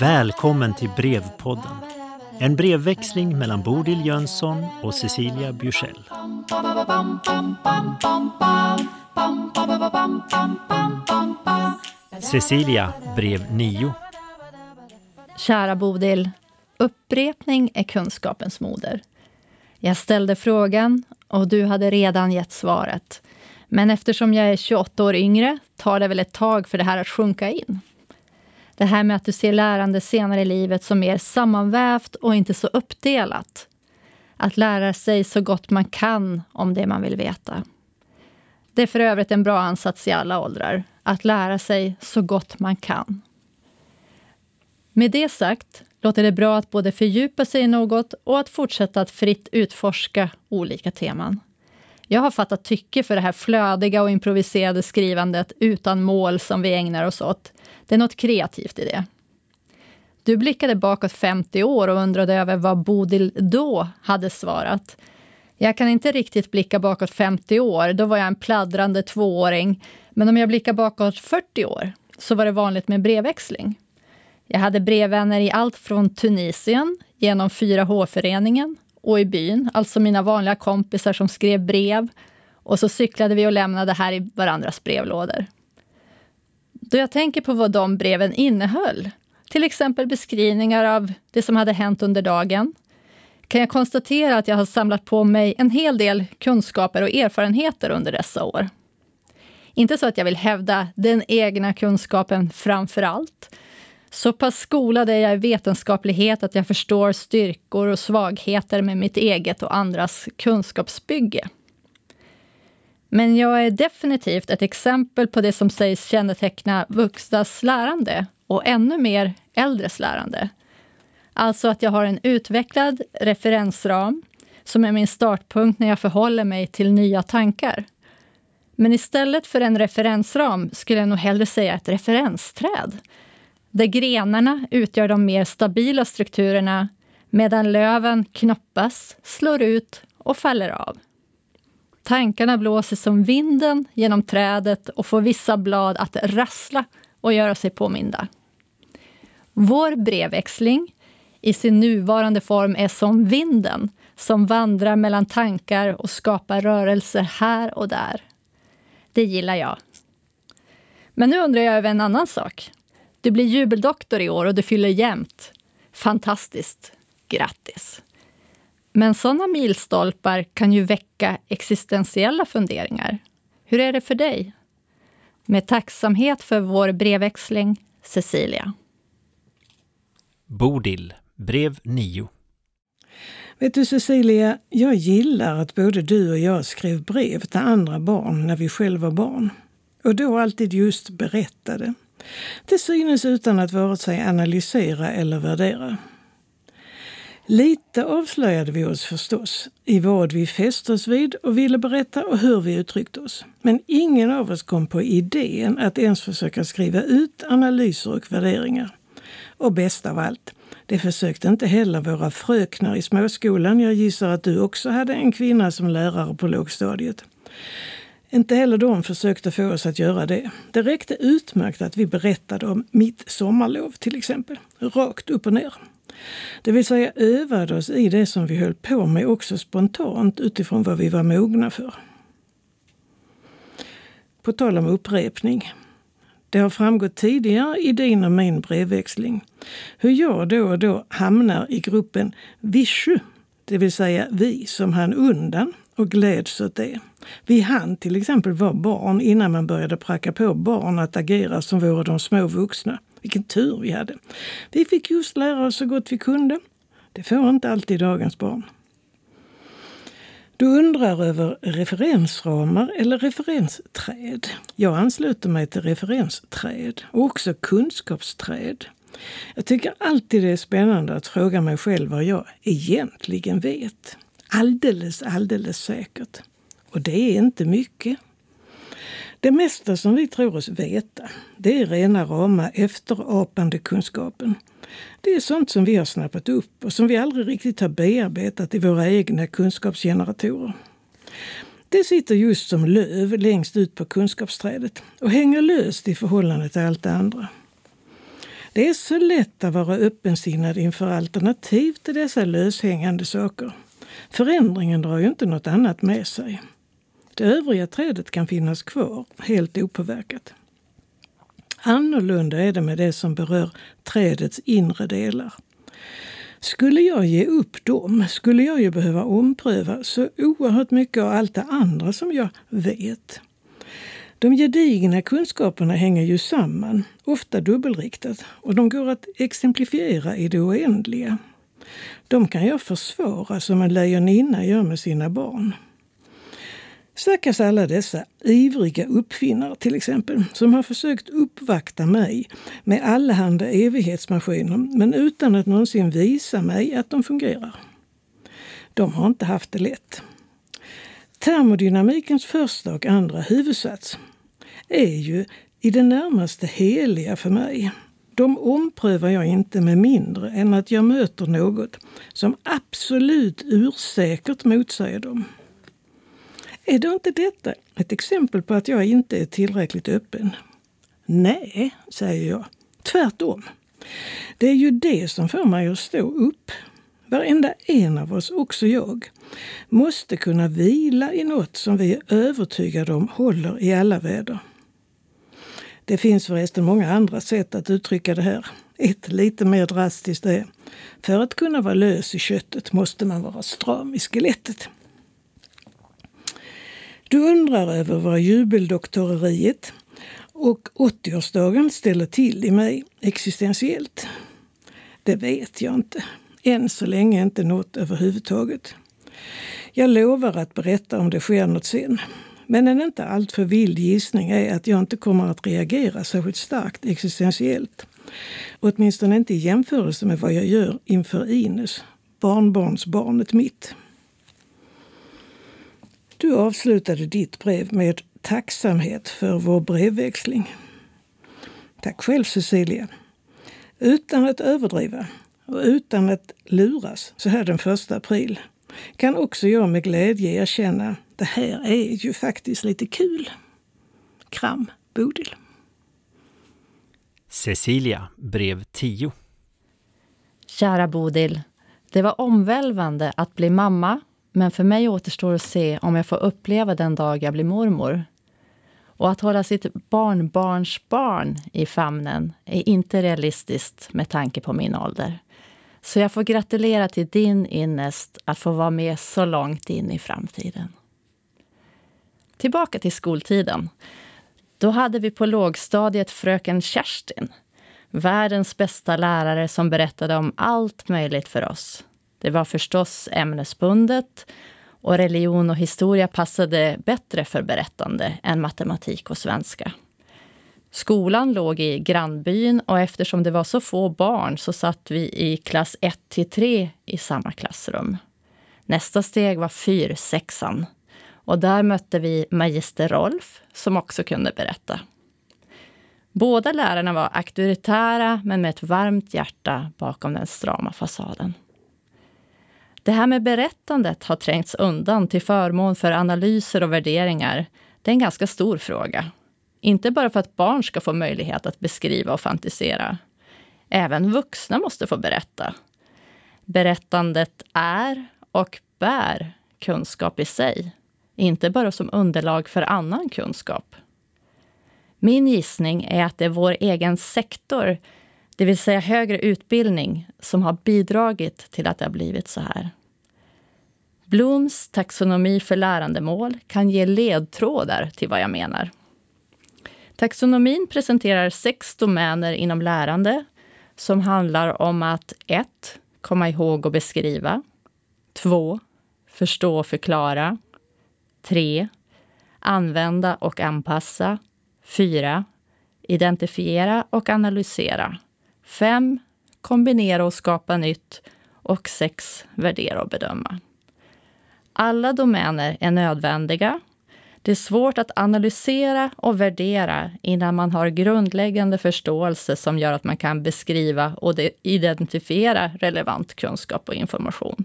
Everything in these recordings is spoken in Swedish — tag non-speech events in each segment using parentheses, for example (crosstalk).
Välkommen till Brevpodden. En brevväxling mellan Bodil Jönsson och Cecilia Bjursell. Cecilia, brev 9. Kära Bodil. Upprepning är kunskapens moder. Jag ställde frågan och du hade redan gett svaret. Men eftersom jag är 28 år yngre tar det väl ett tag för det här att sjunka in. Det här med att du ser lärande senare i livet som mer sammanvävt och inte så uppdelat. Att lära sig så gott man kan om det man vill veta. Det är för övrigt en bra ansats i alla åldrar. Att lära sig så gott man kan. Med det sagt låter det bra att både fördjupa sig i något och att fortsätta att fritt utforska olika teman. Jag har fattat tycke för det här flödiga och improviserade skrivandet utan mål som vi ägnar oss åt. Det är något kreativt i det. Du blickade bakåt 50 år och undrade över vad Bodil då hade svarat. Jag kan inte riktigt blicka bakåt 50 år, då var jag en pladdrande tvååring. Men om jag blickar bakåt 40 år, så var det vanligt med brevväxling. Jag hade brevvänner i allt från Tunisien, genom 4H-föreningen och i byn, alltså mina vanliga kompisar som skrev brev. Och så cyklade vi och lämnade här i varandras brevlådor. Då jag tänker på vad de breven innehöll, till exempel beskrivningar av det som hade hänt under dagen, kan jag konstatera att jag har samlat på mig en hel del kunskaper och erfarenheter under dessa år. Inte så att jag vill hävda den egna kunskapen framför allt. Så pass skolad är jag i vetenskaplighet att jag förstår styrkor och svagheter med mitt eget och andras kunskapsbygge. Men jag är definitivt ett exempel på det som sägs känneteckna vuxnas lärande och ännu mer äldres lärande. Alltså att jag har en utvecklad referensram som är min startpunkt när jag förhåller mig till nya tankar. Men istället för en referensram skulle jag nog hellre säga ett referensträd. Där grenarna utgör de mer stabila strukturerna medan löven knoppas, slår ut och faller av. Tankarna blåser som vinden genom trädet och får vissa blad att rassla och göra sig påminda. Vår brevväxling i sin nuvarande form är som vinden som vandrar mellan tankar och skapar rörelser här och där. Det gillar jag. Men nu undrar jag över en annan sak. Du blir jubeldoktor i år och du fyller jämnt. Fantastiskt. Grattis! Men sådana milstolpar kan ju väcka existentiella funderingar. Hur är det för dig? Med tacksamhet för vår brevväxling, Cecilia. Bodil, brev 9. Vet du Cecilia, jag gillar att både du och jag skrev brev till andra barn när vi själva var barn. Och då alltid just berättade. Till synes utan att vare sig analysera eller värdera. Lite avslöjade vi oss förstås i vad vi fäste oss vid och ville berätta och hur vi uttryckte oss. Men ingen av oss kom på idén att ens försöka skriva ut analyser och värderingar. Och bäst av allt, det försökte inte heller våra fröknar i småskolan. Jag gissar att du också hade en kvinna som lärare på lågstadiet. Inte heller de försökte få oss att göra det. Det räckte utmärkt att vi berättade om mitt sommarlov till exempel, rakt upp och ner. Det vill säga övade oss i det som vi höll på med också spontant utifrån vad vi var mogna för. På tal om upprepning. Det har framgått tidigare i din och min brevväxling hur jag då och då hamnar i gruppen Vishu, det vill säga vi som hann undan och gläds åt det. Vi hann till exempel vara barn innan man började pracka på barn att agera som vore de små vuxna. Vilken tur vi hade! Vi fick just lära oss så gott vi kunde. Det får inte alltid dagens barn. Du undrar över referensramar eller referensträd. Jag ansluter mig till referensträd och också kunskapsträd. Jag tycker alltid det är spännande att fråga mig själv vad jag egentligen vet. Alldeles, alldeles säkert. Och det är inte mycket. Det mesta som vi tror oss veta, det är rena rama efterapande kunskapen. Det är sånt som vi har snappat upp och som vi aldrig riktigt har bearbetat i våra egna kunskapsgeneratorer. Det sitter just som löv längst ut på kunskapsträdet och hänger löst i förhållande till allt det andra. Det är så lätt att vara öppensinnad inför alternativ till dessa löshängande saker. Förändringen drar ju inte något annat med sig. Det övriga trädet kan finnas kvar helt opåverkat. Annorlunda är det med det som berör trädets inre delar. Skulle jag ge upp dem skulle jag ju behöva ompröva så oerhört mycket av allt det andra som jag vet. De gedigna kunskaperna hänger ju samman, ofta dubbelriktat, och de går att exemplifiera i det oändliga. De kan jag försvara som en lejoninna gör med sina barn. Stackars alla dessa ivriga uppfinnare till exempel, som har försökt uppvakta mig med allehanda evighetsmaskiner, men utan att någonsin visa mig att de fungerar. De har inte haft det lätt. Termodynamikens första och andra huvudsats är ju i det närmaste heliga för mig. De omprövar jag inte med mindre än att jag möter något som absolut ursäkert motsäger dem. Är då inte detta ett exempel på att jag inte är tillräckligt öppen? Nej, säger jag. Tvärtom. Det är ju det som får mig att stå upp. Varenda en av oss, också jag, måste kunna vila i något som vi är övertygade om håller i alla väder. Det finns förresten många andra sätt att uttrycka det här. Ett lite mer drastiskt är, för att kunna vara lös i köttet måste man vara stram i skelettet. Du undrar över vad jubeldoktoreriet och 80-årsdagen ställer till i mig existentiellt. Det vet jag inte. Än så länge inte något överhuvudtaget. Jag lovar att berätta om det sker något sen. Men en inte alltför vild gissning är att jag inte kommer att reagera särskilt starkt existentiellt. Åtminstone inte i jämförelse med vad jag gör inför Ines, barnbarnsbarnet mitt. Du avslutade ditt brev med tacksamhet för vår brevväxling. Tack själv Cecilia. Utan att överdriva och utan att luras så här den första april kan också jag med glädje erkänna det här är ju faktiskt lite kul. Kram, Bodil. Cecilia, brev 10. Kära Bodil. Det var omvälvande att bli mamma men för mig återstår att se om jag får uppleva den dag jag blir mormor. Och att hålla sitt barnbarnsbarn i famnen är inte realistiskt med tanke på min ålder. Så jag får gratulera till din innest att få vara med så långt in i framtiden. Tillbaka till skoltiden. Då hade vi på lågstadiet fröken Kerstin. Världens bästa lärare som berättade om allt möjligt för oss. Det var förstås ämnesbundet och religion och historia passade bättre för berättande än matematik och svenska. Skolan låg i grannbyn och eftersom det var så få barn så satt vi i klass 1 till 3 i samma klassrum. Nästa steg var fyrsexan och där mötte vi magister Rolf som också kunde berätta. Båda lärarna var auktoritära men med ett varmt hjärta bakom den strama fasaden. Det här med berättandet har trängts undan till förmån för analyser och värderingar. Det är en ganska stor fråga. Inte bara för att barn ska få möjlighet att beskriva och fantisera. Även vuxna måste få berätta. Berättandet är och bär kunskap i sig, inte bara som underlag för annan kunskap. Min gissning är att det är vår egen sektor, det vill säga högre utbildning, som har bidragit till att det har blivit så här. Blooms taxonomi för lärandemål kan ge ledtrådar till vad jag menar. Taxonomin presenterar sex domäner inom lärande som handlar om att 1. Komma ihåg och beskriva. 2. Förstå och förklara. 3. Använda och anpassa. 4. Identifiera och analysera. 5. Kombinera och skapa nytt. Och 6. Värdera och bedöma. Alla domäner är nödvändiga. Det är svårt att analysera och värdera innan man har grundläggande förståelse som gör att man kan beskriva och identifiera relevant kunskap och information.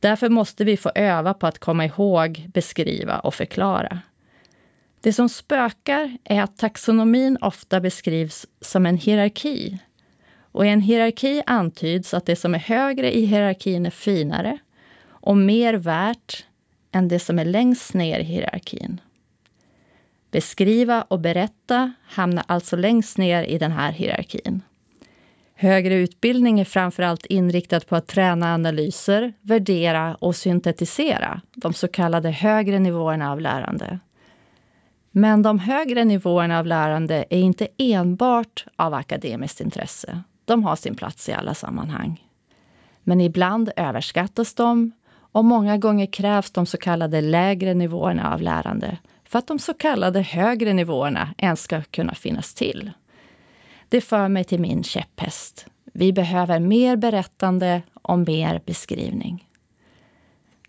Därför måste vi få öva på att komma ihåg, beskriva och förklara. Det som spökar är att taxonomin ofta beskrivs som en hierarki. Och i en hierarki antyds att det som är högre i hierarkin är finare och mer värt än det som är längst ner i hierarkin. Beskriva och berätta hamnar alltså längst ner i den här hierarkin. Högre utbildning är framför allt inriktad på att träna analyser, värdera och syntetisera de så kallade högre nivåerna av lärande. Men de högre nivåerna av lärande är inte enbart av akademiskt intresse. De har sin plats i alla sammanhang. Men ibland överskattas de och många gånger krävs de så kallade lägre nivåerna av lärande för att de så kallade högre nivåerna ens ska kunna finnas till. Det för mig till min käpphäst. Vi behöver mer berättande och mer beskrivning.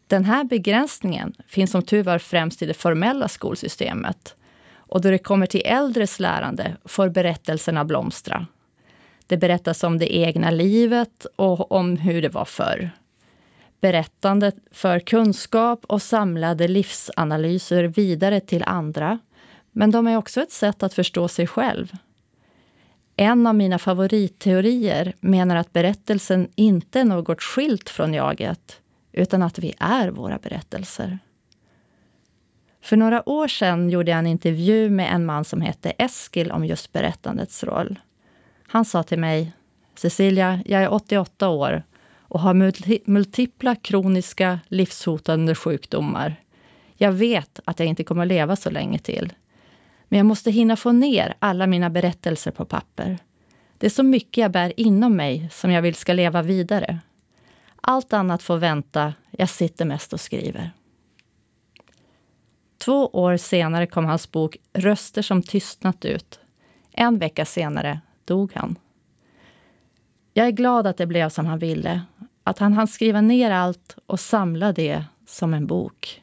Den här begränsningen finns som tur var främst i det formella skolsystemet. Och då det kommer till äldres lärande får berättelserna blomstra. Det berättas om det egna livet och om hur det var förr. Berättandet för kunskap och samlade livsanalyser vidare till andra. Men de är också ett sätt att förstå sig själv. En av mina favoritteorier menar att berättelsen inte är något skilt från jaget, utan att vi är våra berättelser. För några år sedan gjorde jag en intervju med en man som hette Eskil om just berättandets roll. Han sa till mig, Cecilia, jag är 88 år och har multipla kroniska livshotande sjukdomar. Jag vet att jag inte kommer leva så länge till. Men jag måste hinna få ner alla mina berättelser på papper. Det är så mycket jag bär inom mig som jag vill ska leva vidare. Allt annat får vänta. Jag sitter mest och skriver. Två år senare kom hans bok Röster som tystnat ut. En vecka senare dog han. Jag är glad att det blev som han ville. Att han hann skriva ner allt och samla det som en bok.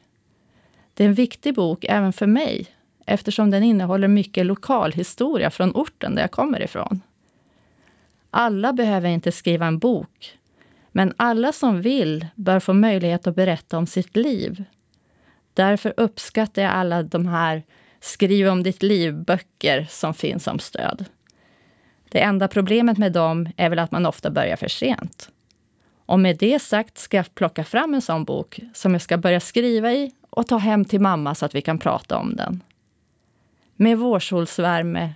Det är en viktig bok även för mig eftersom den innehåller mycket lokalhistoria från orten där jag kommer ifrån. Alla behöver inte skriva en bok, men alla som vill bör få möjlighet att berätta om sitt liv. Därför uppskattar jag alla de här Skriv om ditt liv-böcker som finns som stöd. Det enda problemet med dem är väl att man ofta börjar för sent. Och med det sagt ska jag plocka fram en sån bok som jag ska börja skriva i och ta hem till mamma så att vi kan prata om den. Med vårsolsvärme,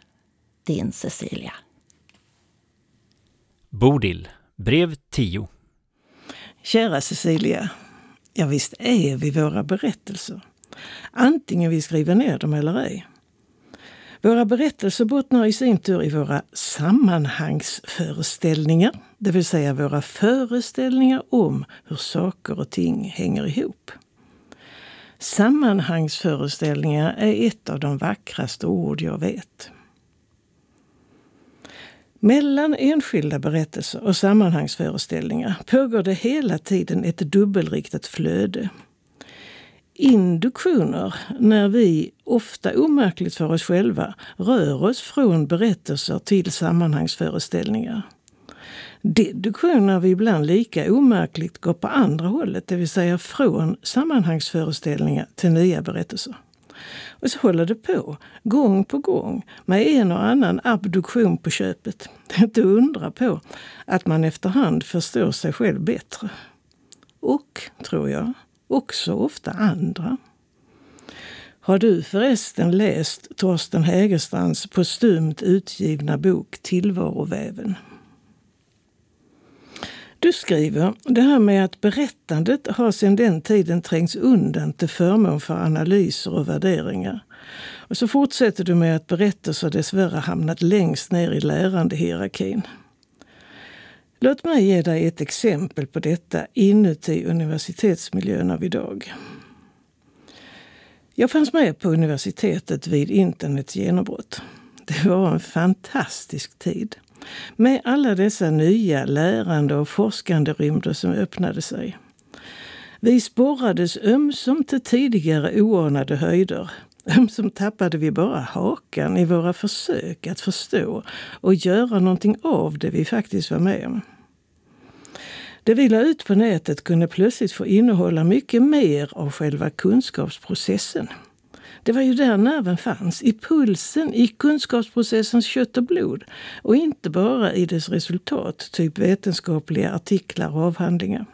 din Cecilia. Bodil, brev 10. Kära Cecilia. Ja, visst är vi våra berättelser. Antingen vi skriver ner dem eller ej. Våra berättelser bottnar i sin tur i våra sammanhangsföreställningar, det vill säga våra föreställningar om hur saker och ting hänger ihop. Sammanhangsföreställningar är ett av de vackraste ord jag vet. Mellan enskilda berättelser och sammanhangsföreställningar pågår det hela tiden ett dubbelriktat flöde. Induktioner, när vi, ofta omärkligt för oss själva, rör oss från berättelser till sammanhangsföreställningar. Deduktioner vi ibland lika omärkligt går på andra hållet, det vill säga från sammanhangsföreställningar till nya berättelser. Och så håller det på, gång på gång, med en och annan abduktion på köpet. (laughs) Det är inte att undra på att man efterhand förstår sig själv bättre. Och, tror jag, också ofta andra. Har du förresten läst Torsten Hägerstrands postumt utgivna bok Tillvaroväven? Du skriver, det här med att berättandet har sedan den tiden trängts undan till förmån för analyser och värderingar. Och så fortsätter du med att berättelser dessvärre hamnat längst ner i lärandehierarkin. Låt mig ge dig ett exempel på detta inuti universitetsmiljön av idag. Jag fanns med på universitetet vid internets genombrott. Det var en fantastisk tid. Med alla dessa nya lärande och forskande rymder som öppnade sig. Vi sporrades ömsom till tidigare oanade höjder. Ömsom tappade vi bara hakan i våra försök att förstå och göra någonting av det vi faktiskt var med om. Det vi la ut på nätet kunde plötsligt få innehålla mycket mer av själva kunskapsprocessen. Det var ju där nerven fanns, i pulsen, i kunskapsprocessens kött och blod och inte bara i dess resultat, typ vetenskapliga artiklar och avhandlingar.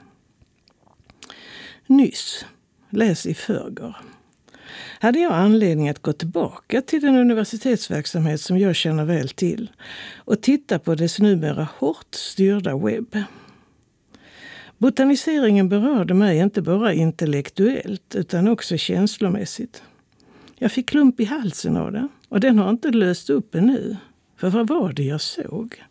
Nyss, läs i förrgår, hade jag anledning att gå tillbaka till den universitetsverksamhet som jag känner väl till och titta på dess numera hårt styrda webb. Botaniseringen berörde mig inte bara intellektuellt utan också känslomässigt. Jag fick klump i halsen av det och den har inte löst upp ännu. För vad var det jag såg?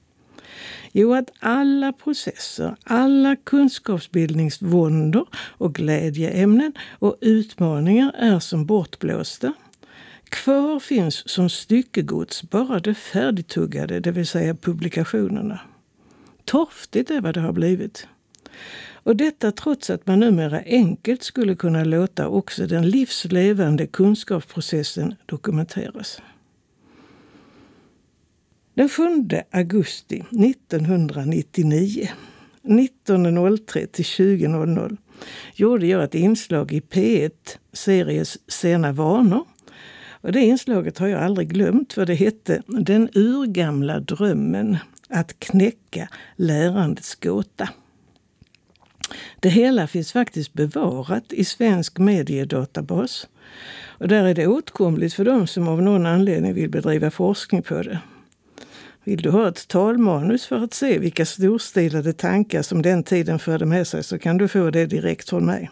Jo, att alla processer, alla kunskapsbildningsvåndor och glädjeämnen och utmaningar är som bortblåsta. Kvar finns som styckegods bara det färdigtuggade, det vill säga publikationerna. Torftigt är vad det har blivit. Och detta trots att man numera enkelt skulle kunna låta också den livslevande kunskapsprocessen dokumenteras. Den 7 augusti 1999 19.03 till 20.00 gjorde jag ett inslag i P1 series Sena vanor. Och det inslaget har jag aldrig glömt för det hette Den urgamla drömmen att knäcka lärandets gåta. Det hela finns faktiskt bevarat i Svensk mediedatabas. Och där är det åtkomligt för dem som av någon anledning vill bedriva forskning på det. Vill du ha ett talmanus för att se vilka storstilade tankar som den tiden förde med sig så kan du få det direkt från mig.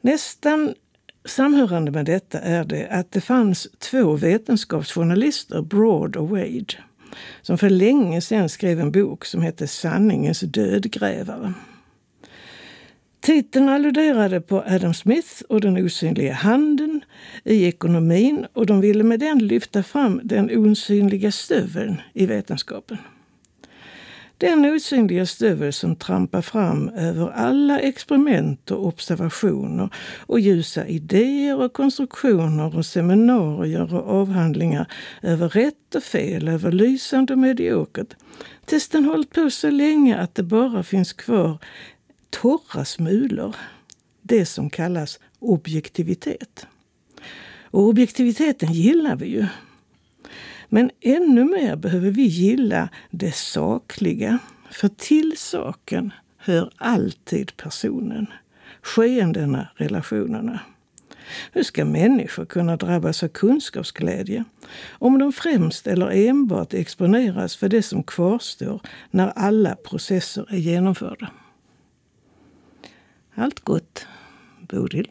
Nästan samhörande med detta är det att det fanns två vetenskapsjournalister, Broad och Wade, som för länge sedan skrev en bok som hette Sanningens dödgrävare. Titeln alluderade på Adam Smith och den osynliga handen i ekonomin och de ville med den lyfta fram den osynliga stöveln i vetenskapen. Den osynliga stövel som trampar fram över alla experiment och observationer och ljusa idéer och konstruktioner och seminarier och avhandlingar över rätt och fel, över lysande och mediokert. Tills den hållit på så länge att det bara finns kvar torra smulor. Det som kallas objektivitet. Och objektiviteten gillar vi ju. Men ännu mer behöver vi gilla det sakliga. För till saken hör alltid personen, skeendena, relationerna. Hur ska människor kunna drabbas av kunskapsglädje om de främst eller enbart exponeras för det som kvarstår när alla processer är genomförda? Allt gott, Bodil.